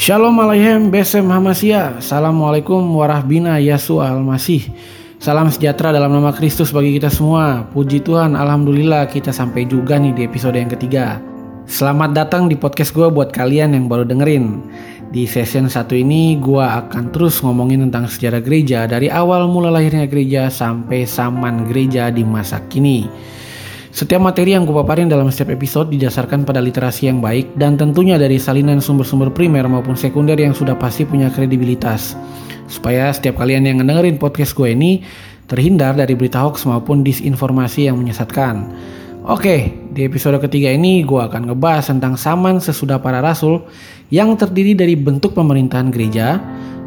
Shalom Aleichem Besem Hamasya Assalamualaikum warahbina Yasua Al-Masih. Salam sejahtera dalam nama Kristus bagi kita semua. Puji Tuhan Alhamdulillah kita sampai juga nih di episode yang ketiga. Selamat datang di podcast gue buat kalian yang baru dengerin. Di session satu ini gue akan terus ngomongin tentang sejarah gereja Dari awal mula lahirnya gereja sampai zaman gereja di masa kini setiap materi yang kupaparin dalam setiap episode didasarkan pada literasi yang baik dan tentunya dari salinan sumber-sumber primer maupun sekunder yang sudah pasti punya kredibilitas. Supaya setiap kalian yang ngedengerin podcast gue ini terhindar dari berita hoax maupun disinformasi yang menyesatkan. Oke, di episode ketiga ini gue akan ngebahas tentang zaman sesudah para rasul yang terdiri dari bentuk pemerintahan gereja,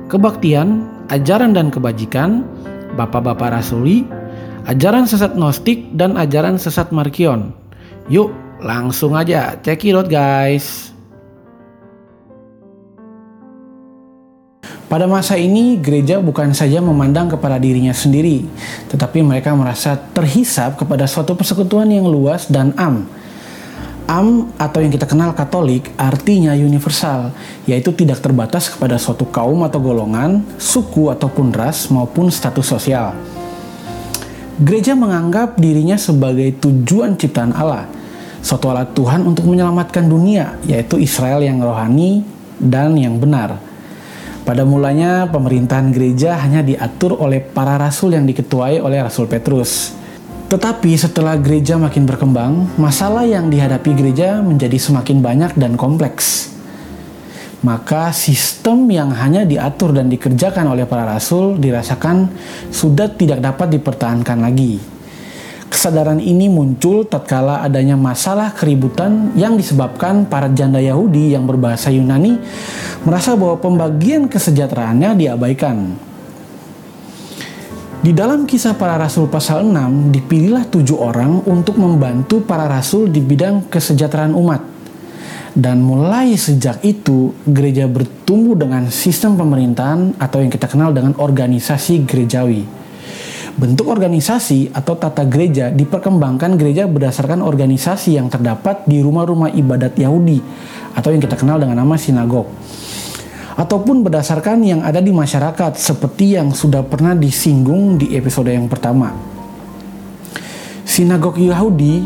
kebaktian, ajaran dan kebajikan, bapak-bapak rasuli, ajaran sesat Gnostik dan ajaran sesat Markion. Yuk, langsung aja out guys. Pada masa ini, gereja bukan saja memandang kepada dirinya sendiri, tetapi mereka merasa terhisap kepada suatu persekutuan yang luas dan am. Am atau yang kita kenal Katolik artinya universal, yaitu tidak terbatas kepada suatu kaum atau golongan, suku ataupun ras maupun status sosial. Gereja menganggap dirinya sebagai tujuan ciptaan Allah, suatu alat Tuhan untuk menyelamatkan dunia, yaitu Israel yang rohani dan yang benar. Pada mulanya, pemerintahan gereja hanya diatur oleh para rasul yang diketuai oleh Rasul Petrus. Tetapi setelah gereja makin berkembang, masalah yang dihadapi gereja menjadi semakin banyak dan kompleks maka sistem yang hanya diatur dan dikerjakan oleh para rasul dirasakan sudah tidak dapat dipertahankan lagi. Kesadaran ini muncul tatkala adanya masalah keributan yang disebabkan para janda Yahudi yang berbahasa Yunani merasa bahwa pembagian kesejahteraannya diabaikan. Di dalam kisah para rasul pasal 6, dipilihlah tujuh orang untuk membantu para rasul di bidang kesejahteraan umat. Dan mulai sejak itu, gereja bertumbuh dengan sistem pemerintahan atau yang kita kenal dengan organisasi gerejawi. Bentuk organisasi atau tata gereja diperkembangkan gereja berdasarkan organisasi yang terdapat di rumah-rumah ibadat Yahudi atau yang kita kenal dengan nama sinagog. Ataupun berdasarkan yang ada di masyarakat seperti yang sudah pernah disinggung di episode yang pertama. Sinagog Yahudi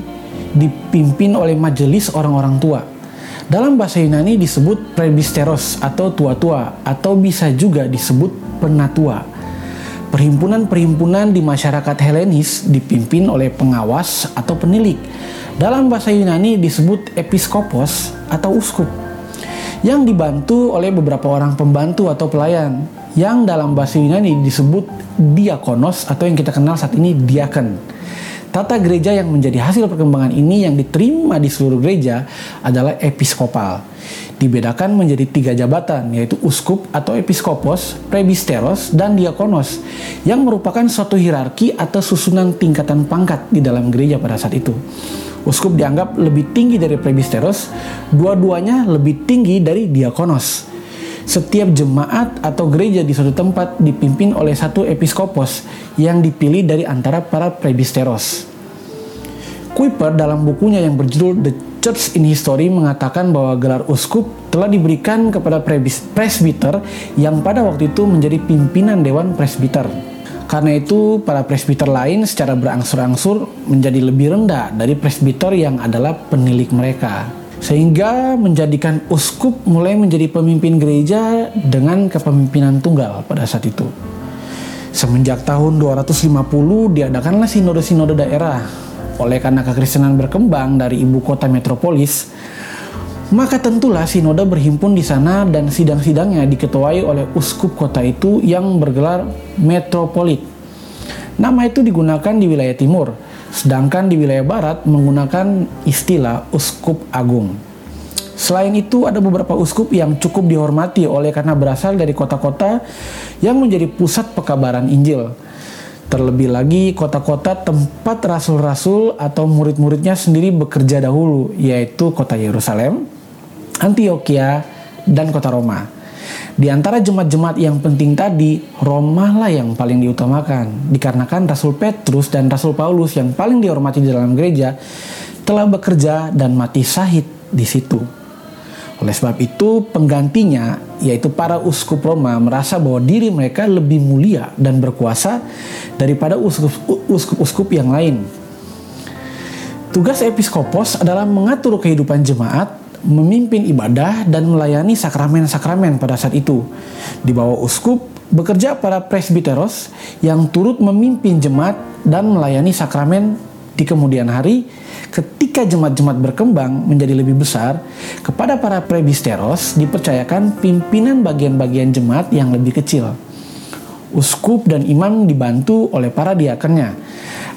dipimpin oleh majelis orang-orang tua dalam bahasa Yunani disebut prebisteros atau tua-tua atau bisa juga disebut penatua. Perhimpunan-perhimpunan di masyarakat Helenis dipimpin oleh pengawas atau penilik. Dalam bahasa Yunani disebut episkopos atau uskup yang dibantu oleh beberapa orang pembantu atau pelayan yang dalam bahasa Yunani disebut diakonos atau yang kita kenal saat ini diaken. Tata gereja yang menjadi hasil perkembangan ini yang diterima di seluruh gereja adalah episkopal. Dibedakan menjadi tiga jabatan, yaitu uskup atau episkopos, prebisteros, dan diakonos, yang merupakan suatu hierarki atau susunan tingkatan pangkat di dalam gereja pada saat itu. Uskup dianggap lebih tinggi dari prebisteros, dua-duanya lebih tinggi dari diakonos. Setiap jemaat atau gereja di suatu tempat dipimpin oleh satu episkopos yang dipilih dari antara para prebisteros. Kuiper dalam bukunya yang berjudul The Church in History mengatakan bahwa gelar uskup telah diberikan kepada presbiter yang pada waktu itu menjadi pimpinan dewan presbiter. Karena itu, para presbiter lain secara berangsur-angsur menjadi lebih rendah dari presbiter yang adalah penilik mereka sehingga menjadikan uskup mulai menjadi pemimpin gereja dengan kepemimpinan tunggal pada saat itu. Semenjak tahun 250 diadakanlah sinode-sinode daerah. Oleh karena kekristenan berkembang dari ibu kota metropolis, maka tentulah sinode berhimpun di sana dan sidang-sidangnya diketuai oleh uskup kota itu yang bergelar metropolit. Nama itu digunakan di wilayah timur, Sedangkan di wilayah barat menggunakan istilah uskup agung. Selain itu ada beberapa uskup yang cukup dihormati oleh karena berasal dari kota-kota yang menjadi pusat pekabaran Injil. Terlebih lagi kota-kota tempat rasul-rasul atau murid-muridnya sendiri bekerja dahulu, yaitu kota Yerusalem, Antioquia, dan kota Roma. Di antara jemaat-jemaat yang penting tadi, Roma lah yang paling diutamakan. Dikarenakan Rasul Petrus dan Rasul Paulus yang paling dihormati di dalam gereja telah bekerja dan mati syahid di situ. Oleh sebab itu, penggantinya, yaitu para uskup Roma, merasa bahwa diri mereka lebih mulia dan berkuasa daripada uskup-uskup yang lain. Tugas episkopos adalah mengatur kehidupan jemaat, memimpin ibadah, dan melayani sakramen-sakramen pada saat itu. Di bawah uskup, bekerja para presbiteros yang turut memimpin jemaat dan melayani sakramen di kemudian hari ketika jemaat-jemaat berkembang menjadi lebih besar, kepada para prebisteros dipercayakan pimpinan bagian-bagian jemaat yang lebih kecil. Uskup dan imam dibantu oleh para diakennya.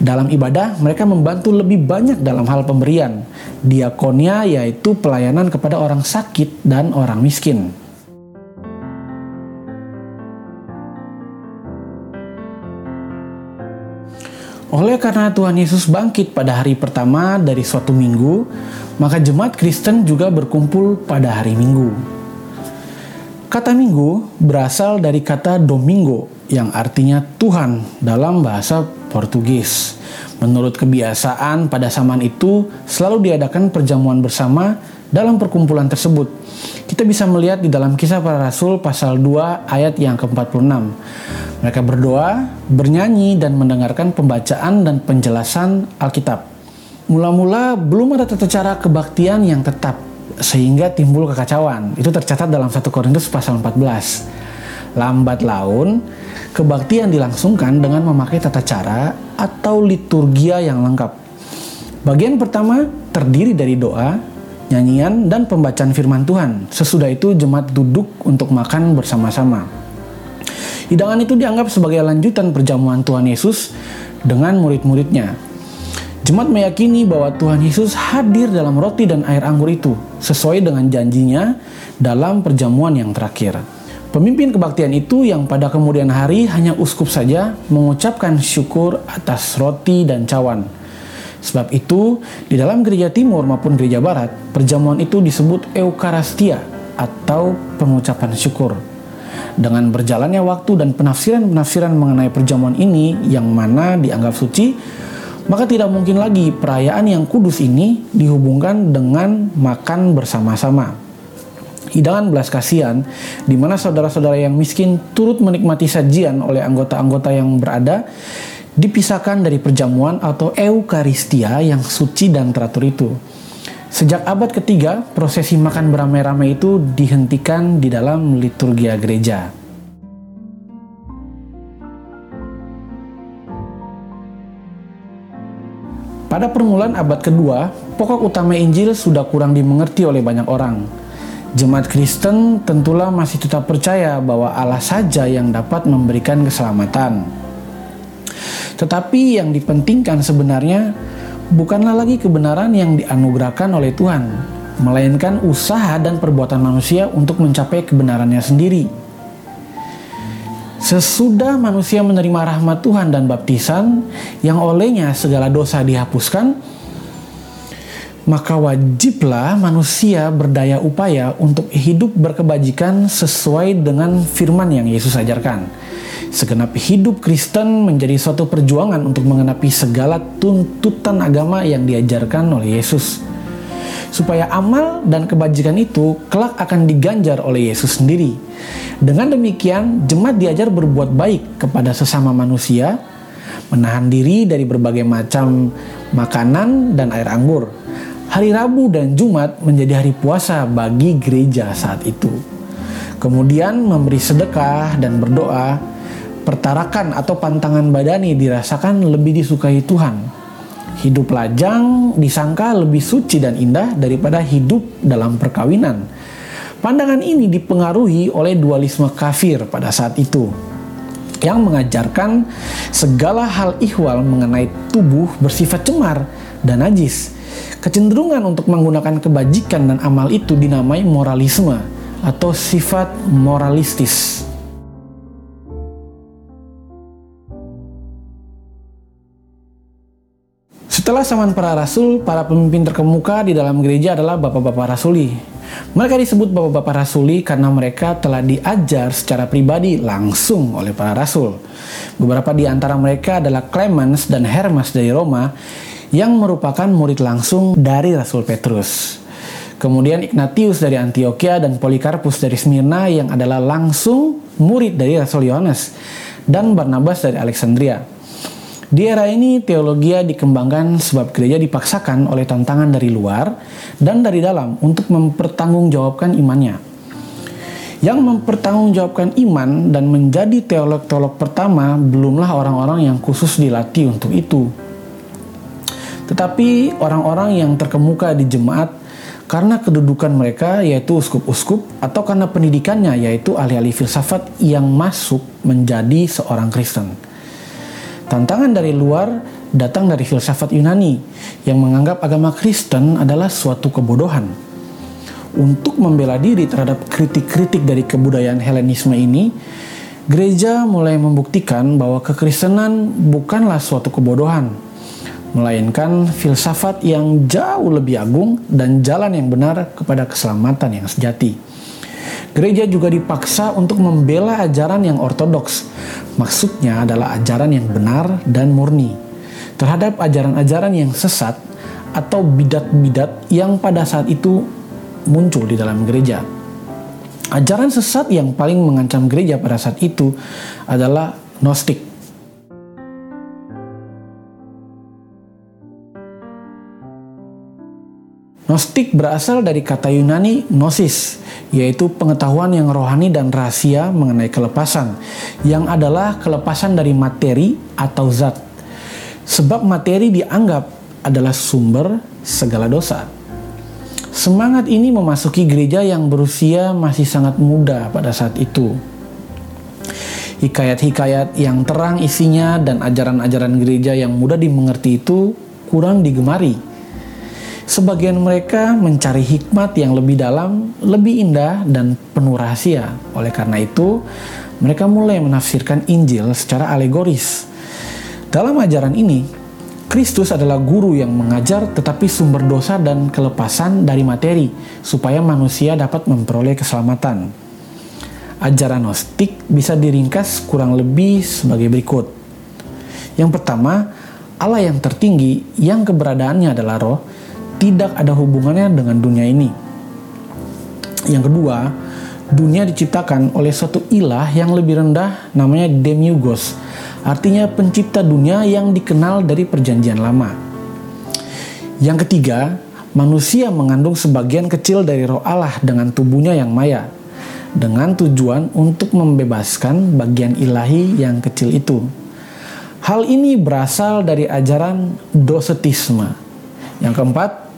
Dalam ibadah, mereka membantu lebih banyak dalam hal pemberian. Diakonia yaitu pelayanan kepada orang sakit dan orang miskin. Oleh karena Tuhan Yesus bangkit pada hari pertama dari suatu minggu, maka jemaat Kristen juga berkumpul pada hari Minggu. Kata minggu berasal dari kata domingo yang artinya Tuhan dalam bahasa Portugis. Menurut kebiasaan pada zaman itu selalu diadakan perjamuan bersama dalam perkumpulan tersebut. Kita bisa melihat di dalam kisah para rasul pasal 2 ayat yang ke-46. Mereka berdoa, bernyanyi, dan mendengarkan pembacaan dan penjelasan Alkitab. Mula-mula belum ada tata cara kebaktian yang tetap, sehingga timbul kekacauan. Itu tercatat dalam 1 Korintus pasal 14. Lambat laun, kebaktian dilangsungkan dengan memakai tata cara atau liturgia yang lengkap. Bagian pertama terdiri dari doa, nyanyian, dan pembacaan firman Tuhan. Sesudah itu jemaat duduk untuk makan bersama-sama. Hidangan itu dianggap sebagai lanjutan perjamuan Tuhan Yesus dengan murid-muridnya. Jemaat meyakini bahwa Tuhan Yesus hadir dalam roti dan air anggur itu, sesuai dengan janjinya dalam perjamuan yang terakhir. Pemimpin kebaktian itu yang pada kemudian hari hanya uskup saja mengucapkan syukur atas roti dan cawan. Sebab itu, di dalam gereja timur maupun gereja barat, perjamuan itu disebut Eukaristia atau pengucapan syukur. Dengan berjalannya waktu dan penafsiran-penafsiran mengenai perjamuan ini yang mana dianggap suci, maka tidak mungkin lagi perayaan yang kudus ini dihubungkan dengan makan bersama-sama. Hidangan belas kasihan, di mana saudara-saudara yang miskin turut menikmati sajian oleh anggota-anggota yang berada, dipisahkan dari perjamuan atau eukaristia yang suci dan teratur itu. Sejak abad ketiga, prosesi makan beramai-ramai itu dihentikan di dalam liturgia gereja. Pada permulaan abad kedua, pokok utama Injil sudah kurang dimengerti oleh banyak orang. Jemaat Kristen tentulah masih tetap percaya bahwa Allah saja yang dapat memberikan keselamatan. Tetapi yang dipentingkan sebenarnya bukanlah lagi kebenaran yang dianugerahkan oleh Tuhan, melainkan usaha dan perbuatan manusia untuk mencapai kebenarannya sendiri. Sesudah manusia menerima rahmat Tuhan dan baptisan, yang olehnya segala dosa dihapuskan, maka wajiblah manusia berdaya upaya untuk hidup berkebajikan sesuai dengan firman yang Yesus ajarkan Segenap hidup Kristen menjadi suatu perjuangan untuk mengenapi segala tuntutan agama yang diajarkan oleh Yesus. Supaya amal dan kebajikan itu kelak akan diganjar oleh Yesus sendiri. Dengan demikian, jemaat diajar berbuat baik kepada sesama manusia, menahan diri dari berbagai macam makanan dan air anggur. Hari Rabu dan Jumat menjadi hari puasa bagi gereja saat itu. Kemudian memberi sedekah dan berdoa pertarakan atau pantangan badani dirasakan lebih disukai Tuhan. Hidup lajang disangka lebih suci dan indah daripada hidup dalam perkawinan. Pandangan ini dipengaruhi oleh dualisme kafir pada saat itu yang mengajarkan segala hal ihwal mengenai tubuh bersifat cemar dan najis. Kecenderungan untuk menggunakan kebajikan dan amal itu dinamai moralisme atau sifat moralistis. Setelah zaman para rasul, para pemimpin terkemuka di dalam gereja adalah bapak-bapak rasuli. Mereka disebut bapak-bapak rasuli karena mereka telah diajar secara pribadi langsung oleh para rasul. Beberapa di antara mereka adalah Clemens dan Hermas dari Roma yang merupakan murid langsung dari Rasul Petrus. Kemudian Ignatius dari Antioquia dan Polikarpus dari Smyrna yang adalah langsung murid dari Rasul Yohanes dan Barnabas dari Alexandria. Di era ini teologi dikembangkan sebab gereja dipaksakan oleh tantangan dari luar dan dari dalam untuk mempertanggungjawabkan imannya. Yang mempertanggungjawabkan iman dan menjadi teolog-teolog pertama belumlah orang-orang yang khusus dilatih untuk itu. Tetapi orang-orang yang terkemuka di jemaat karena kedudukan mereka yaitu uskup-uskup atau karena pendidikannya yaitu ahli-ahli filsafat yang masuk menjadi seorang Kristen. Tantangan dari luar datang dari filsafat Yunani yang menganggap agama Kristen adalah suatu kebodohan. Untuk membela diri terhadap kritik-kritik dari kebudayaan Helenisme ini, gereja mulai membuktikan bahwa kekristenan bukanlah suatu kebodohan, melainkan filsafat yang jauh lebih agung dan jalan yang benar kepada keselamatan yang sejati. Gereja juga dipaksa untuk membela ajaran yang ortodoks. Maksudnya adalah ajaran yang benar dan murni. Terhadap ajaran-ajaran yang sesat atau bidat-bidat yang pada saat itu muncul di dalam gereja. Ajaran sesat yang paling mengancam gereja pada saat itu adalah Gnostik Gnostik berasal dari kata Yunani gnosis, yaitu pengetahuan yang rohani dan rahasia mengenai kelepasan, yang adalah kelepasan dari materi atau zat. Sebab materi dianggap adalah sumber segala dosa. Semangat ini memasuki gereja yang berusia masih sangat muda pada saat itu. Hikayat-hikayat yang terang isinya dan ajaran-ajaran gereja yang mudah dimengerti itu kurang digemari Sebagian mereka mencari hikmat yang lebih dalam, lebih indah, dan penuh rahasia. Oleh karena itu, mereka mulai menafsirkan Injil secara alegoris. Dalam ajaran ini, Kristus adalah guru yang mengajar tetapi sumber dosa dan kelepasan dari materi, supaya manusia dapat memperoleh keselamatan. Ajaran Gnostik bisa diringkas kurang lebih sebagai berikut. Yang pertama, Allah yang tertinggi, yang keberadaannya adalah roh, tidak ada hubungannya dengan dunia ini. Yang kedua, dunia diciptakan oleh suatu ilah yang lebih rendah namanya Demiurgos, artinya pencipta dunia yang dikenal dari perjanjian lama. Yang ketiga, manusia mengandung sebagian kecil dari roh Allah dengan tubuhnya yang maya, dengan tujuan untuk membebaskan bagian ilahi yang kecil itu. Hal ini berasal dari ajaran dosetisme. Yang keempat,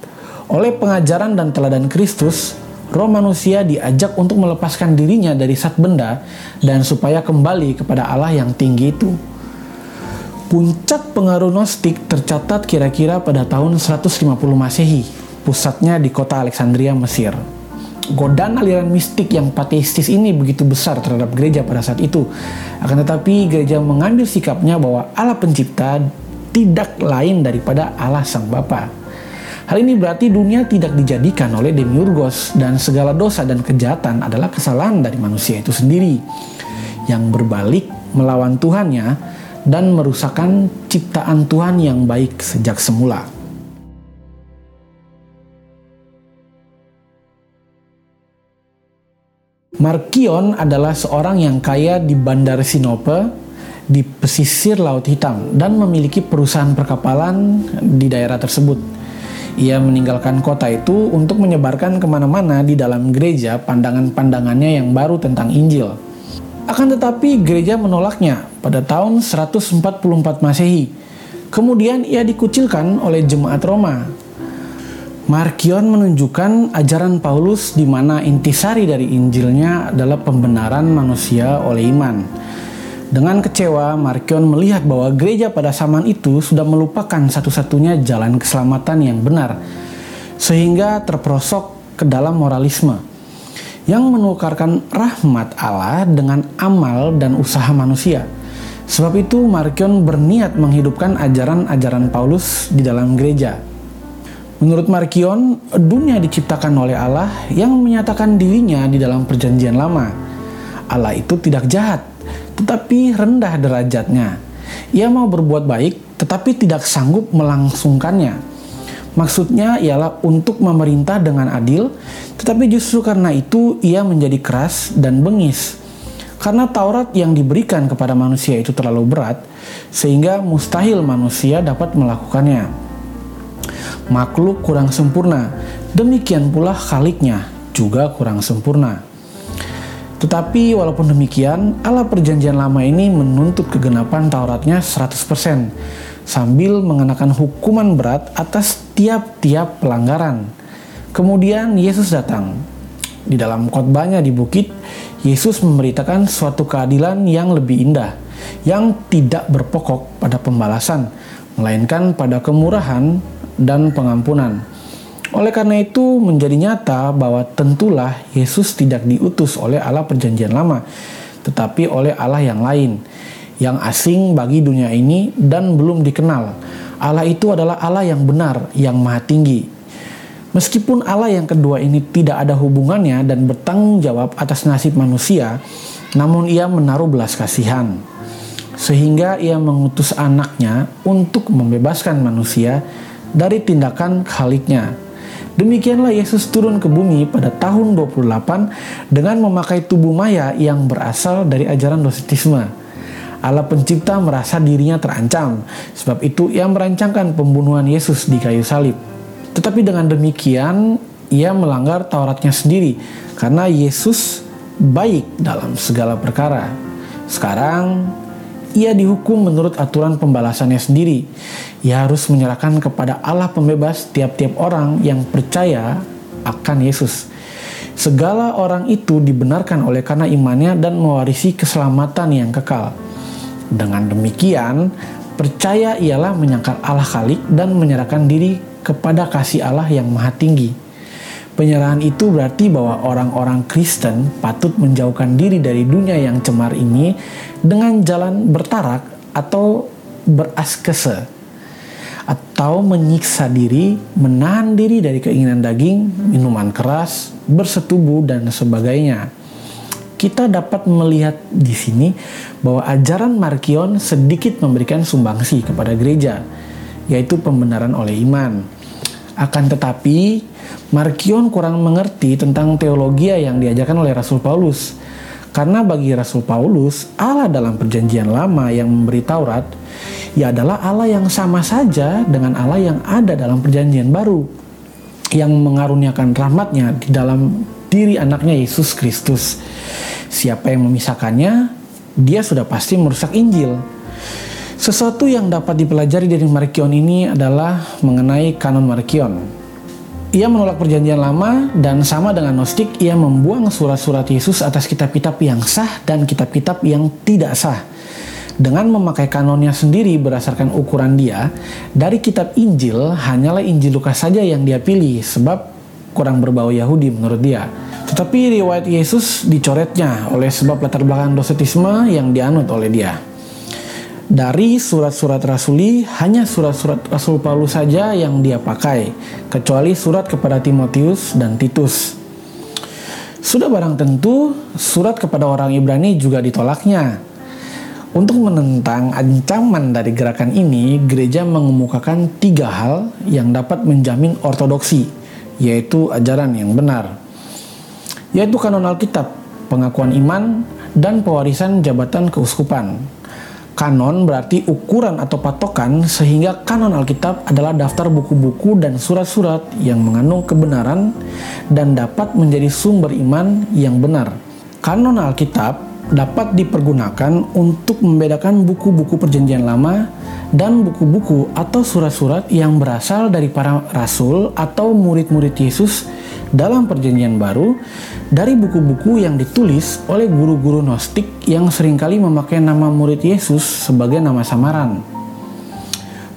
oleh pengajaran dan teladan Kristus, roh manusia diajak untuk melepaskan dirinya dari sat benda dan supaya kembali kepada Allah yang tinggi itu. Puncak pengaruh Gnostik tercatat kira-kira pada tahun 150 Masehi, pusatnya di kota Alexandria, Mesir. Godaan aliran mistik yang pateistis ini begitu besar terhadap gereja pada saat itu. Akan tetapi gereja mengambil sikapnya bahwa Allah pencipta tidak lain daripada Allah Sang Bapa. Hal ini berarti dunia tidak dijadikan oleh demiurgos dan segala dosa dan kejahatan adalah kesalahan dari manusia itu sendiri yang berbalik melawan Tuhannya dan merusakkan ciptaan Tuhan yang baik sejak semula. Markion adalah seorang yang kaya di Bandar Sinope di pesisir Laut Hitam dan memiliki perusahaan perkapalan di daerah tersebut. Ia meninggalkan kota itu untuk menyebarkan ke mana-mana di dalam gereja pandangan-pandangannya yang baru tentang Injil. Akan tetapi gereja menolaknya pada tahun 144 Masehi. Kemudian ia dikucilkan oleh jemaat Roma. Markion menunjukkan ajaran Paulus di mana intisari dari Injilnya adalah pembenaran manusia oleh iman dengan kecewa, Markion melihat bahwa gereja pada zaman itu sudah melupakan satu-satunya jalan keselamatan yang benar, sehingga terperosok ke dalam moralisme yang menukarkan rahmat Allah dengan amal dan usaha manusia. Sebab itu Markion berniat menghidupkan ajaran-ajaran Paulus di dalam gereja. Menurut Markion, dunia diciptakan oleh Allah yang menyatakan dirinya di dalam perjanjian lama. Allah itu tidak jahat, tetapi rendah derajatnya. Ia mau berbuat baik, tetapi tidak sanggup melangsungkannya. Maksudnya ialah untuk memerintah dengan adil, tetapi justru karena itu ia menjadi keras dan bengis. Karena Taurat yang diberikan kepada manusia itu terlalu berat, sehingga mustahil manusia dapat melakukannya. Makhluk kurang sempurna, demikian pula khaliknya juga kurang sempurna. Tetapi walaupun demikian, Allah perjanjian lama ini menuntut kegenapan Tauratnya 100%, sambil mengenakan hukuman berat atas tiap-tiap pelanggaran. Kemudian Yesus datang. Di dalam khotbahnya di bukit, Yesus memberitakan suatu keadilan yang lebih indah, yang tidak berpokok pada pembalasan, melainkan pada kemurahan dan pengampunan. Oleh karena itu, menjadi nyata bahwa tentulah Yesus tidak diutus oleh Allah Perjanjian Lama, tetapi oleh Allah yang lain yang asing bagi dunia ini dan belum dikenal. Allah itu adalah Allah yang benar, yang maha tinggi. Meskipun Allah yang kedua ini tidak ada hubungannya dan bertanggung jawab atas nasib manusia, namun ia menaruh belas kasihan. Sehingga ia mengutus anaknya untuk membebaskan manusia dari tindakan khaliknya. Demikianlah Yesus turun ke bumi pada tahun 28 dengan memakai tubuh maya yang berasal dari ajaran Docetisme Allah pencipta merasa dirinya terancam. Sebab itu ia merancangkan pembunuhan Yesus di kayu salib. Tetapi dengan demikian ia melanggar Tauratnya sendiri karena Yesus baik dalam segala perkara. Sekarang ia dihukum menurut aturan pembalasannya sendiri. Ia harus menyerahkan kepada Allah pembebas tiap-tiap orang yang percaya akan Yesus. Segala orang itu dibenarkan oleh karena imannya dan mewarisi keselamatan yang kekal. Dengan demikian, percaya ialah menyangkal Allah Khalik dan menyerahkan diri kepada kasih Allah yang maha tinggi. Penyerahan itu berarti bahwa orang-orang Kristen patut menjauhkan diri dari dunia yang cemar ini dengan jalan bertarak atau beraskese atau menyiksa diri, menahan diri dari keinginan daging, minuman keras, bersetubuh dan sebagainya kita dapat melihat di sini bahwa ajaran Markion sedikit memberikan sumbangsi kepada gereja, yaitu pembenaran oleh iman. Akan tetapi, Markion kurang mengerti tentang teologi yang diajarkan oleh Rasul Paulus. Karena bagi Rasul Paulus, Allah dalam perjanjian lama yang memberi Taurat, ya adalah Allah yang sama saja dengan Allah yang ada dalam perjanjian baru, yang mengaruniakan rahmatnya di dalam diri anaknya Yesus Kristus. Siapa yang memisahkannya, dia sudah pasti merusak Injil. Sesuatu yang dapat dipelajari dari Markion ini adalah mengenai kanon Markion. Ia menolak perjanjian lama dan sama dengan Gnostik, ia membuang surat-surat Yesus atas kitab-kitab yang sah dan kitab-kitab yang tidak sah. Dengan memakai kanonnya sendiri berdasarkan ukuran dia, dari kitab Injil hanyalah Injil Lukas saja yang dia pilih sebab kurang berbau Yahudi menurut dia. Tetapi riwayat Yesus dicoretnya oleh sebab latar belakang dosetisme yang dianut oleh dia. Dari surat-surat rasuli, hanya surat-surat Rasul Paulus saja yang dia pakai, kecuali surat kepada Timotius dan Titus. Sudah barang tentu, surat kepada orang Ibrani juga ditolaknya. Untuk menentang ancaman dari gerakan ini, gereja mengemukakan tiga hal yang dapat menjamin ortodoksi, yaitu ajaran yang benar yaitu kanon Alkitab, pengakuan iman, dan pewarisan jabatan keuskupan. Kanon berarti ukuran atau patokan sehingga kanon Alkitab adalah daftar buku-buku dan surat-surat yang mengandung kebenaran dan dapat menjadi sumber iman yang benar. Kanon Alkitab dapat dipergunakan untuk membedakan buku-buku perjanjian lama dan buku-buku atau surat-surat yang berasal dari para rasul atau murid-murid Yesus dalam perjanjian baru dari buku-buku yang ditulis oleh guru-guru Gnostik yang sering kali memakai nama murid Yesus sebagai nama samaran.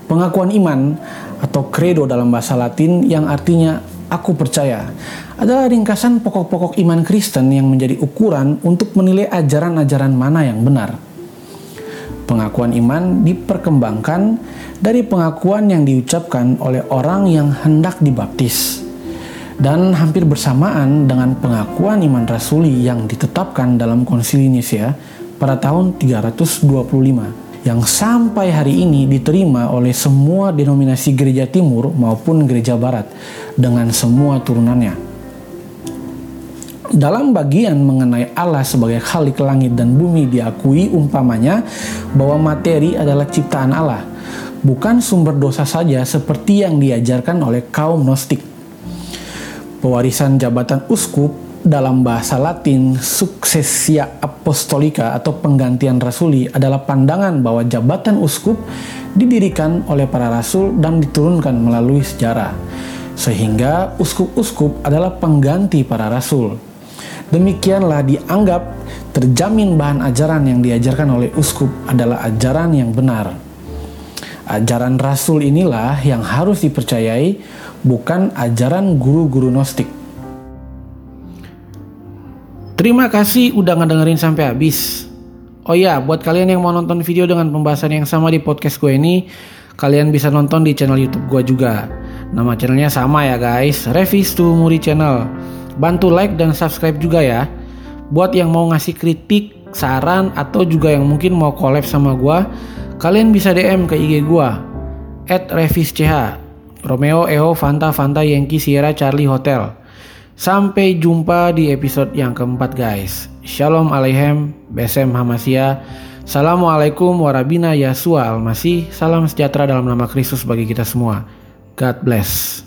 Pengakuan iman atau credo dalam bahasa Latin yang artinya aku percaya adalah ringkasan pokok-pokok iman Kristen yang menjadi ukuran untuk menilai ajaran-ajaran mana yang benar. Pengakuan iman diperkembangkan dari pengakuan yang diucapkan oleh orang yang hendak dibaptis dan hampir bersamaan dengan pengakuan iman rasuli yang ditetapkan dalam konsili Nicea pada tahun 325 yang sampai hari ini diterima oleh semua denominasi gereja timur maupun gereja barat dengan semua turunannya. Dalam bagian mengenai Allah sebagai khalik langit dan bumi diakui umpamanya bahwa materi adalah ciptaan Allah, bukan sumber dosa saja seperti yang diajarkan oleh kaum Gnostik. Pewarisan jabatan uskup dalam bahasa Latin suksesia apostolika atau penggantian rasuli adalah pandangan bahwa jabatan uskup didirikan oleh para rasul dan diturunkan melalui sejarah. Sehingga uskup-uskup adalah pengganti para rasul. Demikianlah dianggap terjamin bahan ajaran yang diajarkan oleh uskup adalah ajaran yang benar. Ajaran rasul inilah yang harus dipercayai, bukan ajaran guru-guru Gnostik. Terima kasih udah ngedengerin sampai habis. Oh ya, buat kalian yang mau nonton video dengan pembahasan yang sama di podcast gue ini, kalian bisa nonton di channel YouTube gue juga. Nama channelnya sama ya guys, Revis to Muri Channel. Bantu like dan subscribe juga ya. Buat yang mau ngasih kritik, saran, atau juga yang mungkin mau collab sama gue, kalian bisa DM ke IG gue, at Revis CH, Romeo, Eho, Fanta, Fanta, Yankee, Sierra, Charlie, Hotel. Sampai jumpa di episode yang keempat guys. Shalom aleichem, besem hamasia. Assalamualaikum warabina yasua almasih. Salam sejahtera dalam nama Kristus bagi kita semua. God bless.